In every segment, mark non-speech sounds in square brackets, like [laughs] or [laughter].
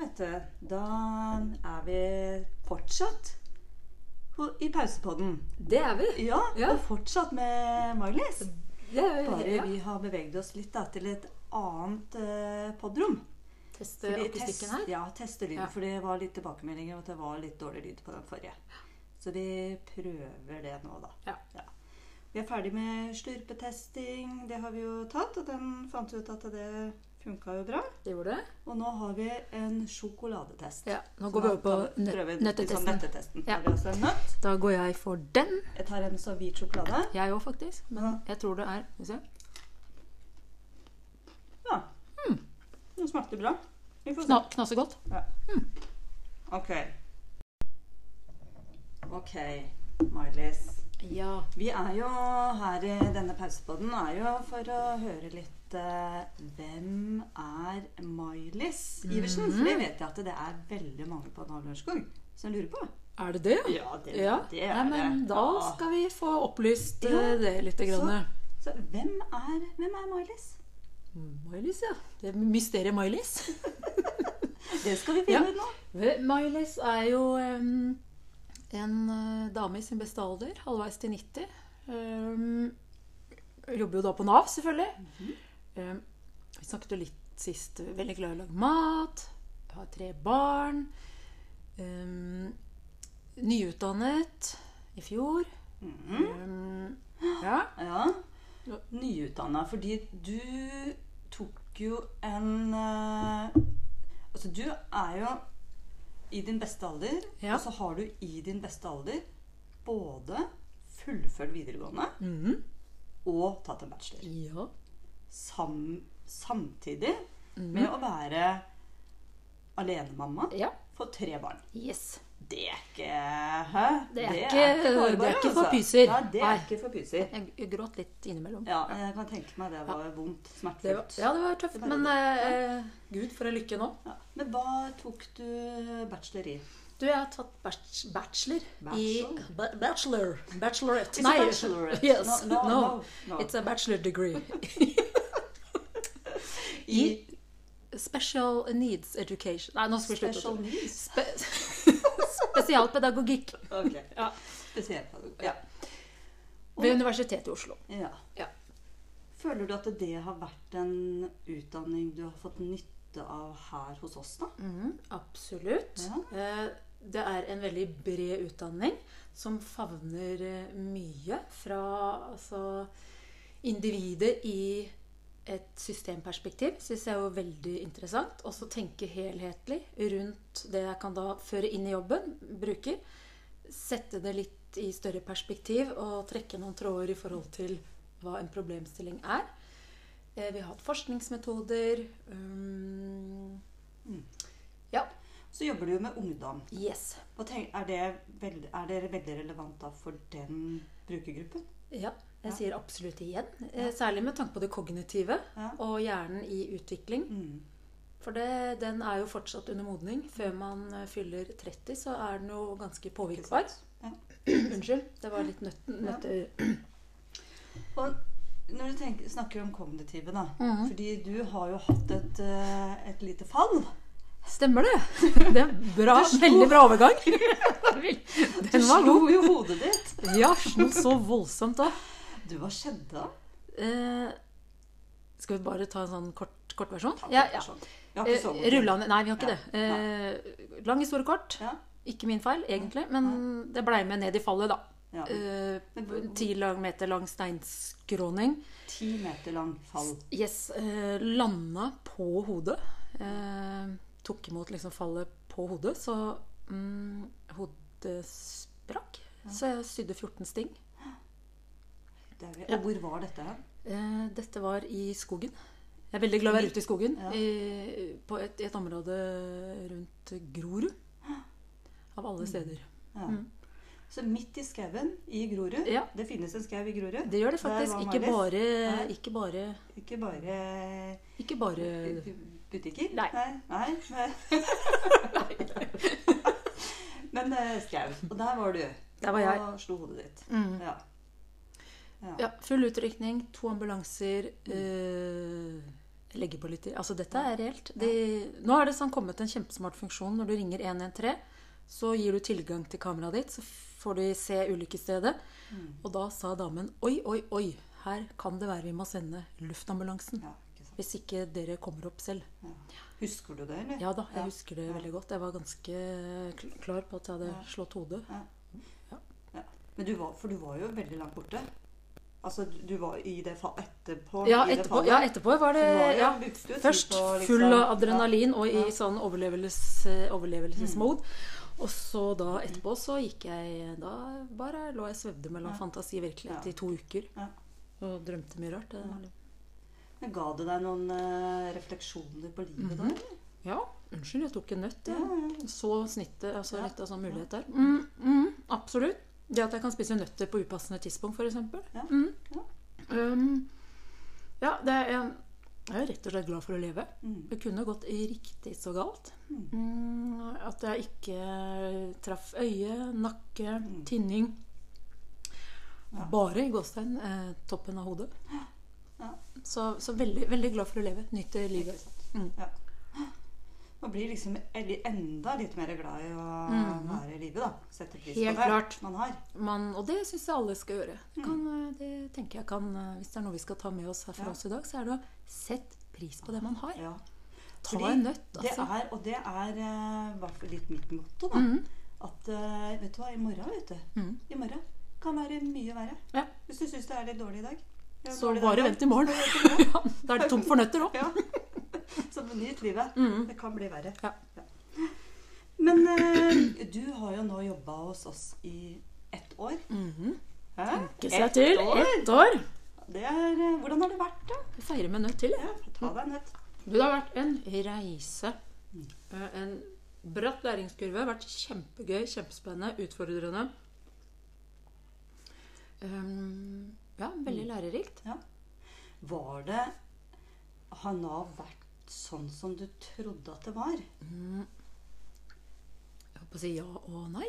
vet du, da er vi fortsatt i pausepodden. Det er vi. Ja, Ja. og fortsatt med Marlies. Vi. Bare ja. vi har beveget oss litt da, til et annet uh, podrom. Teste Fordi akustikken test- her. Ja, teste lyd. Ja. For det var litt tilbakemeldinger at det var litt dårlig lyd på den forrige. Så vi prøver det nå, da. Ja. Vi er ferdig med slurpetesting. Det har vi jo tatt, og den fant ut at det funka jo bra. Det gjorde det. Og nå har vi en sjokoladetest. Ja, nå går vi over på Liksom nøttetesten. nøttetesten. Ja. Nøtt? Da går jeg for den. Jeg tar en så hvit sjokolade. Jeg òg, faktisk. Men Ja. jeg tror det er Skal vi se. Ja. Den smakte bra. Vi får se. Ja. Mm. Ok. Ok, Marlies. Ja. Vi er jo her i denne pausepoden er jo for å høre litt eh, Hvem er Mailis Iversen? For det vet jeg at det er veldig mange på Navlørskog som lurer på. Er det det? Ja, det, Ja. det er Nei, men det. da skal vi få opplyst eh, Ja. det litt. Grann. Så hvem er, hvem er Mailis? Mailis, ja. Det er mysteriet Mailis. [laughs] Det skal vi finne Ja. ut nå. Mailis er jo em, en eh, dame i sin beste alder, halvveis til 90. Um, jobber jo da på Nav, selvfølgelig. um, vi snakket jo litt sist. Veldig glad i å lage mat. Har tre barn. Um, nyutdannet i fjor. Um, ja. Ja. Ja. Nyutdanna. Fordi du tok jo en uh, Altså, du er jo i din beste alder, Ja. og så har du i din beste alder både fullført videregående Mhm. og tatt en bachelor. ja. Sam, samtidig Mhm. med å være alenemamma Ja. for tre barn. Yes. Det er ikke Hæ? Det er ikke- bare det er ikke for altså. pyser. Nei, det er ikke for pyser. Jeg, jeg gråt litt innimellom. Ja, jeg kan tenke meg det var vondt. Det var, Smertefullt. ja, det var tøft, Det men eh, Gud, for en lykke nå. Ja. Men hva tok du bachelor i? Du, jeg har tatt bachelor, bachelor, i Bachelor? ba Bachelor. Bachelorette. Nei. bachelorette. Yes. No, no, No, no. It's a bachelor degree. [laughs] I I special needs education. Nei, nå skal vi slutte. special needs. Spe [laughs] Spesialpedagogikk Ok. Ja. Spesialpedagogikk. Ja. ved Universitetet i Oslo. ja. Ja. Føler du at det har vært en utdanning du har fått nytte av her hos oss, da? Mm, absolutt. Ja. Eh, Det er en veldig bred utdanning som favner eh, mye fra altså, individer i et systemperspektiv. Syns jeg er jo veldig interessant. Også tenke helhetlig rundt det jeg kan da føre inn i jobben. Bruker. Sette det litt i større perspektiv og trekke noen tråder i forhold til hva en problemstilling er. Eh, Vi har hatt forskningsmetoder. Um, ja. Så jobber du jo med ungdom. Yes. Og tenk, er, det veld, er det veldig relevant da for den brukergruppen? Ja, jeg Ja. sier absolutt igjen. Eh, Særlig med tanke på det kognitive Ja. og hjernen i utvikling. Mm. For det, den er jo fortsatt under modning. Før man eh, fyller 30, så er den jo ganske påvirkbar. Ja. [clears throat] Unnskyld. Det var litt nøtt, nøtter... Og når du tenker, snakker om kognitive, da Mhm. Fordi du har jo hatt et, eh, et lite fall. Stemmer det? [laughs] Det er bra, slo- veldig bra overgang. Du [laughs] Den var slo god. jo hodet ditt. Ja, så voldsomt da. Du, hva skjedde da? Eh, skal vi bare ta en sånn kort, kort versjon? Ja, kort ja. versjon. Så god Eh, tid. Rullende Nei, vi har ikke Ja. det. Eh, lang historie kort. Ja. Ikke min feil, egentlig, men det blei med ned i fallet, da. Ja. Eh, hvor- Ti meter lang steinskråning. Ti meter lang fall. Yes, eh, landa på hodet. Eh, tok imot liksom fallet på hodet, så mm, hodet sprakk. Så jeg sydde 14 sting. Er, Ja. Og hvor var dette? Eh, dette var i skogen. Jeg er veldig glad i å være ute i skogen. Ja. I, på et, et område rundt Grorud. Av alle steder. Ja. Mm. Så midt i skauen i Grorud Ja. Det finnes en skau i Grorud. Det gjør det faktisk. Ikke bare, ikke bare Ikke bare Ikke bare butikker? Nei. Nei. Nei. [laughs] [laughs] Men eh, skau. Og der var du. Der var jeg. Og slo hodet ditt. Mm. Ja. Ja. Ja, full utrykning, to ambulanser, eh, legge på litt. Altså, dette er reelt. De, nå har det sånn kommet en kjempesmart funksjon. Når du ringer 113, så gir du tilgang til kameraet ditt, så får du se ulykkesstedet. Og da sa damen oi, oi, oi, her kan det være vi må sende luftambulansen. Ja, ikke. Hvis ikke dere kommer opp selv. Ja. Husker du det, eller? Ja da, jeg Ja. husker det veldig godt. Jeg var ganske klar på at jeg hadde slått hodet. Ja. Men du var, for du var jo veldig langt borte. Altså, du, var i det fall etterpå? Ja, etterpå, fallet. ja, etterpå var det var ja, ja, Først på liksom- full av adrenalin og i sånn overlevelses, overlevelsesmode. Mm. Og så da etterpå så gikk jeg Da bare lå jeg svevde mellom fantasi og virkelighet i to uker. Ja. Og drømte mye rart. Det, Men ga det deg noen uh, refleksjoner på livet da? Mhm. eller? ja, unnskyld, jeg tok en nøtt. Ja. Så snittet, altså litt av sånn mulighet der. Mm, mm, absolutt. Det at jeg kan spise nøtter på upassende tidspunkt, f.eks. Ja. Mm. Ja. Um, ja, det er, jeg jeg er rett og slett glad for å leve. Mm. Det kunne gått riktig så galt. Mm. Mm, at jeg ikke traff øye, nakke, Mm. tinning. Ja. Bare i gåstein eh, toppen av hodet. Ja. Så, så veldig, veldig glad for å leve. Nyter livet. Mm. Ja. Man blir liksom enda litt mer glad i å mm. være i livet, da. Sette pris Helt på det klart. man har. Man, og det syns jeg alle skal gjøre. Det, Mm. kan, eh, det tenker jeg kan, eh, Hvis det er noe vi skal ta med oss her fra Ja. oss i dag, så er det å sette pris på det man har. Ja. Ta Fordi en nøtt, Det altså. er, og det er eh, i hvert fall litt mitt motto, da. Mm. At vet du hva, i morgen, vet du. mm. I morgen kan være mye verre. Ja. Hvis du syns det er litt dårlig i dag. Så bare vent i morgen. [laughs] da er det tomt for nøtter òg. Ja. Nyt livet. Mhm. Det kan bli verre. Ja. Men eh, du har jo nå jobba hos oss i ett år. Mm -hmm. Tenke seg Ett til. år? Ett år. Det er, eh, hvordan har det vært, da? Vi feirer med nøtt til. Ja, ta deg nøtt. Du, det har vært en reise. Eh, En bratt læringskurve. Vært kjempegøy, kjempespennende, utfordrende. Um, ja, veldig lærerikt. Var det Har Nav vært sånn som du trodde at det var? Mm. Jeg holdt på å si ja og nei.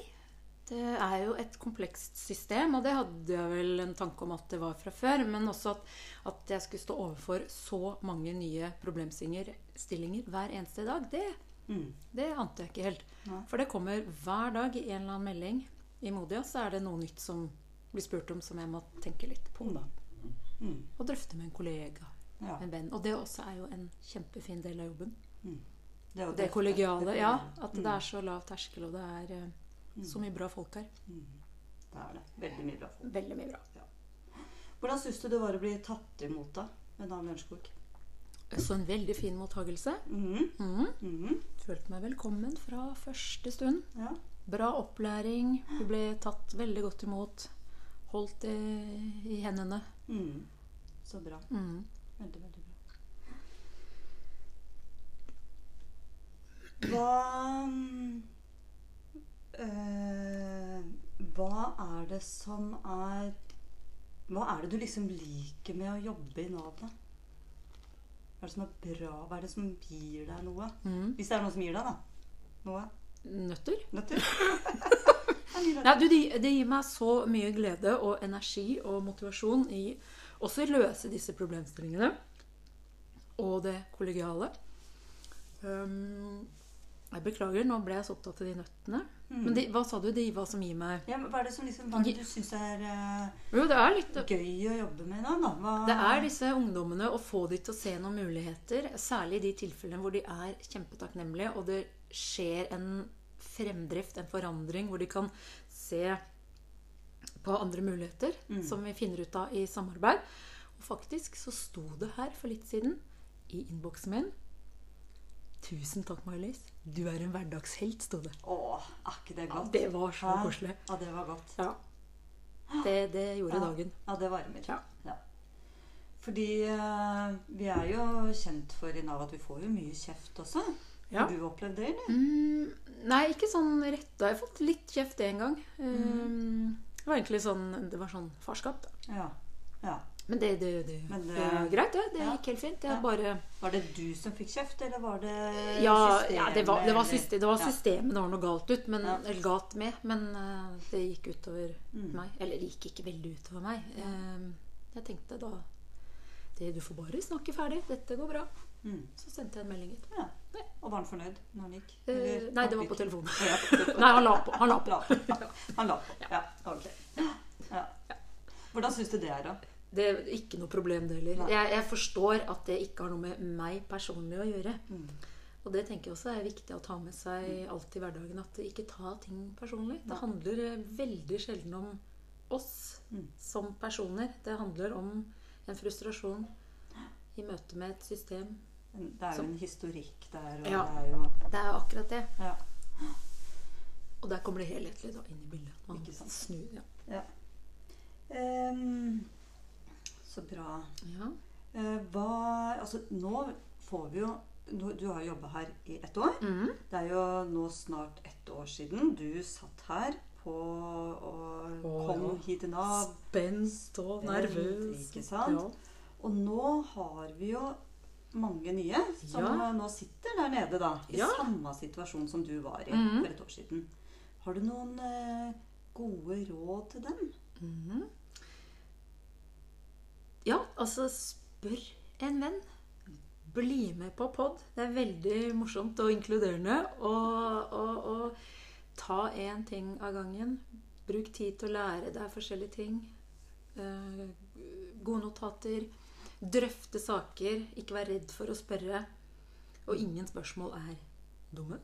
Det er jo et komplekst system, og det hadde jeg vel en tanke om at det var fra før. Men også at, at jeg skulle stå overfor så mange nye problemstillinger hver eneste dag, det, Mm. det ante jeg ikke helt. Ja. For det kommer hver dag i en eller annen melding i Modia, så er det noe nytt som blir spurt om som jeg må tenke litt på. Mm. Og drøfte med en kollega, Ja. en venn. Og det også er jo en kjempefin del av jobben. Det, det, Det kollegiale. det Ja, at at det er så lav terskel, og det er eh, så mye bra folk her. Mm. Det er det. Veldig mye bra folk. Veldig mye bra. Hvordan syns du det var å bli tatt imot da, med Dan Lørenskog? Så en veldig fin mottagelse. Mm. Mm. Mm. Følte meg velkommen fra første stund. Ja. Bra opplæring. Vi ble tatt veldig godt imot. Holdt i, i hendene. Mm. Så bra. Veldig, veldig bra. Hva eh, Hva er det som er Hva er det du liksom liker med å jobbe i Nav, da? Hva er det som er bra? Hva er det som gir deg noe? Mm. Hvis det er noe som gir deg, da. Noe? Nøtter. Nøtter? [laughs] Ja, du, det, det gir meg så mye glede og energi og motivasjon i også løse disse problemstillingene. Og det kollegiale. Um, jeg beklager, nå ble jeg så opptatt av de nøttene. Mm. Men de, hva sa du? De, hva som gir meg ja, men hva er det som liksom, hva du syns er uh, Jo, det er litt gøy å jobbe med da? da? Hva, Det er disse ungdommene å få de til å se noen muligheter. Særlig i de tilfellene hvor de er kjempetakknemlige, og det skjer en fremdrift, en forandring, hvor de kan se på andre muligheter Mm. som vi finner ut av i samarbeid. Og faktisk så sto det her for litt siden i innboksen min Tusen takk, May-Lis. Du er en hverdagshelt, sto det. Åh, er ikke det Ja, godt? det var så koselig. Ja, det var godt. Ja. Det, det gjorde Ja. dagen. Ja, det varmer. Ja. Ja. Fordi uh, vi er jo kjent for i Nav at vi får jo mye kjeft også. Ja. Har du opplevd det, eller? Mm, nei, ikke sånn retta. Jeg har fått litt kjeft en gang. Um, det var egentlig sånn Det var sånn farskap, da. Ja. ja. Men det, det, det, Men det- det er greit, det. Det gikk helt fint. Bare Var det du som fikk kjeft, eller var det Ja, systemet? ja det, var, var system, det var systemet det var noe galt ut, men, eller galt med. Men uh, det gikk utover Mm. meg. Eller det gikk ikke veldig utover meg. Uh, jeg tenkte da det, Du får bare snakke ferdig. Dette går bra. Mm. Så sendte jeg en melding etterpå. Ja. Og var han fornøyd når han gikk? Eh, Eller- nei, det var [laughs] på telefonen. Nei, han la på. Han la på. Han la på. Ja, ok. Ja. Hvordan syns du det er, da? Det er ikke noe problem, det heller. Jeg, jeg forstår at det ikke har noe med meg personlig å gjøre. Mm. Og det tenker jeg også er viktig å ta med seg alt i hverdagen. At ikke ta ting personlig. Det handler eh, veldig sjelden om oss Mm. som personer. Det handler om en frustrasjon i møte med et system. Det er jo en historikk der, Ja. det er jo Det er akkurat det. ja. Og der kommer det helhetlig da inn i bildet. Man Ikke sant. snur, ja. Ehm, Så bra. ja. Uh, hva Altså, nå får vi jo nå- Du har jobba her i ett år. Mm. Det er jo nå snart ett år siden du satt her på og Å, kom ja. hit til Nav. Spent og nervøs. ikke sant? Ja. Og nå har vi jo mange nye som Ja. nå sitter der nede, da. I Ja. samme situasjon som du var i Mhm. for et år siden. Har du noen eh, gode råd til dem? Mhm. Ja, altså spør en venn. Bli med på pod. Det er veldig morsomt og inkluderende. Og, og, og ta én ting av gangen. Bruk tid til å lære deg forskjellige ting. Eh, gode notater. Drøfte saker. Ikke være redd for å spørre. Og ingen spørsmål er dumme.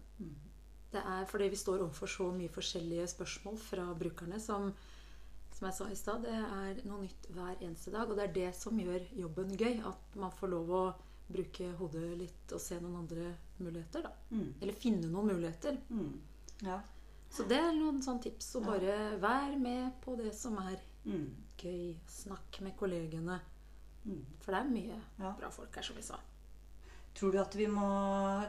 Det er fordi vi står overfor så mye forskjellige spørsmål fra brukerne som som jeg sa i stad, det er noe nytt hver eneste dag. Og det er det som gjør jobben gøy. At man får lov å bruke hodet litt og se noen andre muligheter. da. Mm. Eller finne noen muligheter. Mm. Ja. Så det er noen sånne tips. Ja. bare vær med på det som er Mm. gøy. Snakk med kollegene. Mm. For det er mye Ja. bra folk her, som vi sa. Tror du at vi må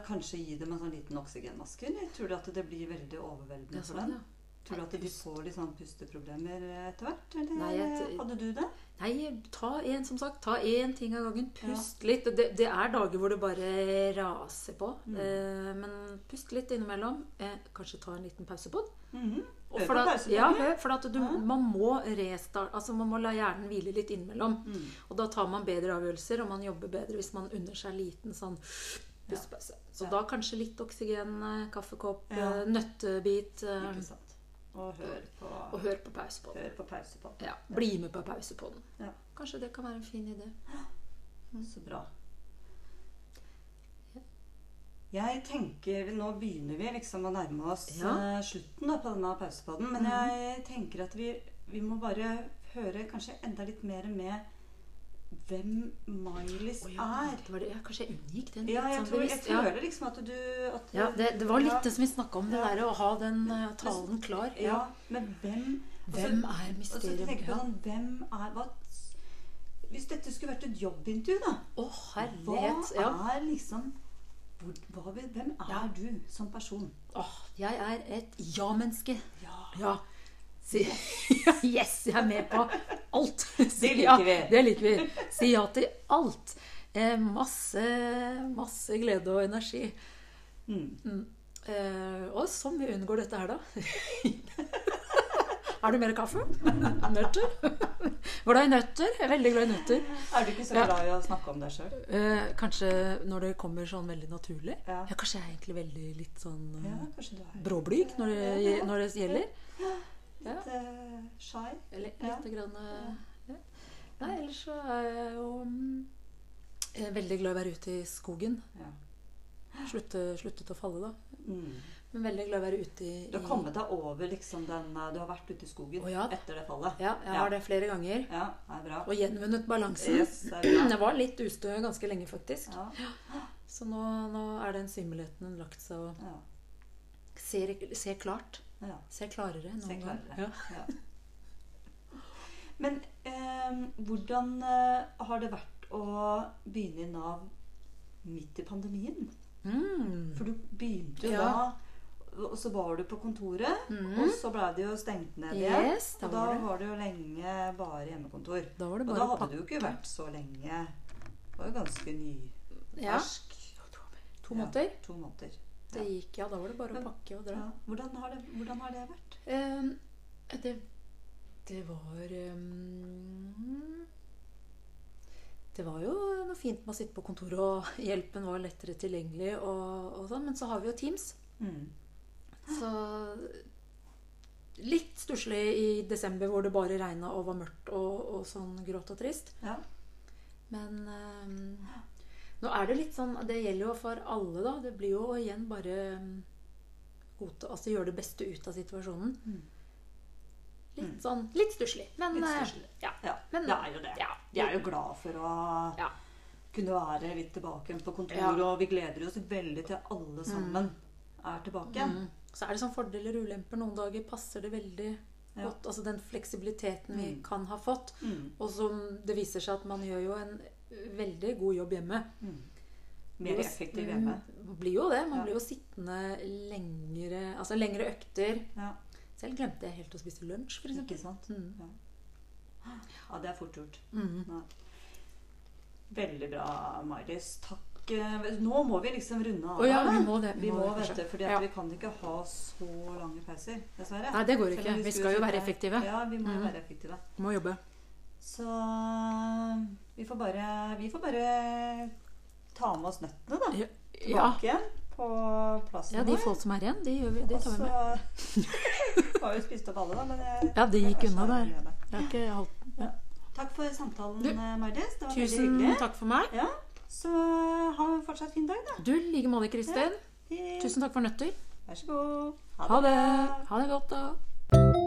kanskje gi dem en sånn liten oksygenmaske? Eller tror du at det blir veldig overveldende er for sånn, dem? ja. Tror du at de får litt sånn pusteproblemer etter hvert? Eller Nei, jeg- hadde du det? Nei, ta en, som sagt, ta én ting av gangen. Pust litt. Det, det er dager hvor det bare raser på. Mm. Eh, men pust litt innimellom. Eh, kanskje ta en liten pause på den. Mm -hmm. Hør på at, ja, hør, for du, Ja. man må restarte Altså man må la hjernen hvile litt innimellom. Mm. Og da tar man bedre avgjørelser, og man jobber bedre hvis man unner seg en liten sånn pustepause. Så Ja. da kanskje litt oksygen, eh, kaffekopp, Ja. eh, nøttebit. eh, Ikke sant. Og hør på, Og hør på pausepodden. hør på pausepodden. Ja, bli med på pausepodden. Ja. Kanskje det kan være en fin idé. Så bra. Jeg tenker, Nå begynner vi liksom å nærme oss Ja. eh, slutten da, på denne pausepodden. Men mm. jeg tenker at vi, vi må bare høre kanskje enda litt mer med hvem Miley's oh, ja, er. det var det. Ja, kanskje jeg unngikk den Ja, jeg, tror, jeg. Ja. føler liksom at du at, Ja, det, det var litt det som vi snakka om, det der å ha den uh, talen klar. Ja, men hvem Hvem også, er mysteriet? sånn, hvem er hva, Hvis dette skulle vært et jobbintervju, da Å, Hva herlighet. Ja. er liksom hvor, hva, Hvem er du som person? Åh, jeg er et ja-menneske. Ja. Ja. Si, [laughs] yes, jeg er med på alt. [laughs] Si liker ja. Det liker vi. Si ja til alt. Eh, masse, masse glede og energi. Mm. Eh, og som vi unngår dette her, da. [laughs] Er du mer kaffe? Nøtter? Glad i nøtter? Jeg er veldig glad i nøtter. Er du ikke så glad i å snakke om deg sjøl? Eh, kanskje når det kommer sånn veldig naturlig. Ja. Ja, kanskje jeg er egentlig veldig litt sånn eh, ja, er bråblyg når det, når det gjelder. Litt eh, shy? Eller Ja. grann eh, ja. Nei, ellers så er jeg jo mm, jeg er veldig glad i å være ute i skogen. Ja. Slutte, sluttet å falle, da. Mm. Men veldig glad i å være ute i Du har kommet deg over liksom den eh, Du har vært ute i skogen ja. etter det fallet? Ja, jeg Ja. har det flere ganger. Ja, det er bra. Og gjenvunnet balansen. Yes, det. [clears throat] Jeg var litt ustø ganske lenge, faktisk. Ja, Så nå, nå er den svimmelheten lagt seg og ja, ser, ser klart. Ja. Se klarere enn noen gang. Ja. Ja. Men eh, hvordan har det vært å begynne i Nav midt i pandemien? Mm. For du begynte jo Ja. da, og så var du på kontoret, mm. og så ble det jo stengt ned igjen. Yes, og da var det. var det jo lenge bare hjemmekontor. Da var det Og da hadde du jo ikke vært så lenge. Det var jo ganske Ja. To måneder. Ja, to måneder. Det gikk, ja. Da var det bare å pakke og dra. Ja. Hvordan, har det, hvordan har det vært? Eh, det, det var um, Det var jo noe fint med å sitte på kontoret, og hjelpen var lettere tilgjengelig. Og, og sånn, Men så har vi jo Teams. Mm. Så litt stusslig i desember hvor det bare regna og var mørkt og, og sånn grått og trist. Ja. Men ehm, nå er det litt sånn Det gjelder jo for alle, da. Det blir jo igjen bare um, godta, altså gjøre det beste ut av situasjonen. Mm. Litt sånn litt stusslig. Men eh, ja. ja. Men- det er jo det. ja. Vi er jo glad for å Ja. kunne være litt tilbake på kontoret, Ja. og vi gleder oss veldig til alle sammen er tilbake. Mm. Så er det sånn fordeler og ulemper. Noen dager passer det veldig godt. Altså den fleksibiliteten vi Mm. kan ha fått. Mm. Og som det viser seg at man gjør jo en veldig god jobb hjemme. Mm. Mer effektiv hjemme. Man Blir jo det. Man Ja. blir jo sittende lengre Altså lengre økter. Ja, Selv glemte jeg helt å spise lunsj, f.eks. ikke sant? Mm. Ja, det er fort gjort. Mm. Veldig bra, Maris. Takk. Eh, Nå må vi liksom runde av. Oh, ja, vi må det. Vi må, det, kanskje. du, fordi Ja. vi kan ikke ha så lange pauser, dessverre. Nei, det går ikke. Vi skal jo være effektive. Ja, vi må Mhm. være effektive. Må jobbe. Så vi får bare, vi får bare ta med oss nøttene, da. Ja. Tilbake igjen på plassen ja, de få som er igjen, de, vi, de tar vi med. så har vi spist opp alle, da. Men jeg, Ja, det gikk unna der. det. Jeg har ikke holdt Takk for samtalen, Du, Maris. Det var veldig Tusen takk for meg. Ja, så ha en fortsatt fin dag, da. Du, i like måte, Kristin. Ja. Tusen takk for nøtter. Vær så god. Ha det. Ha det godt, da.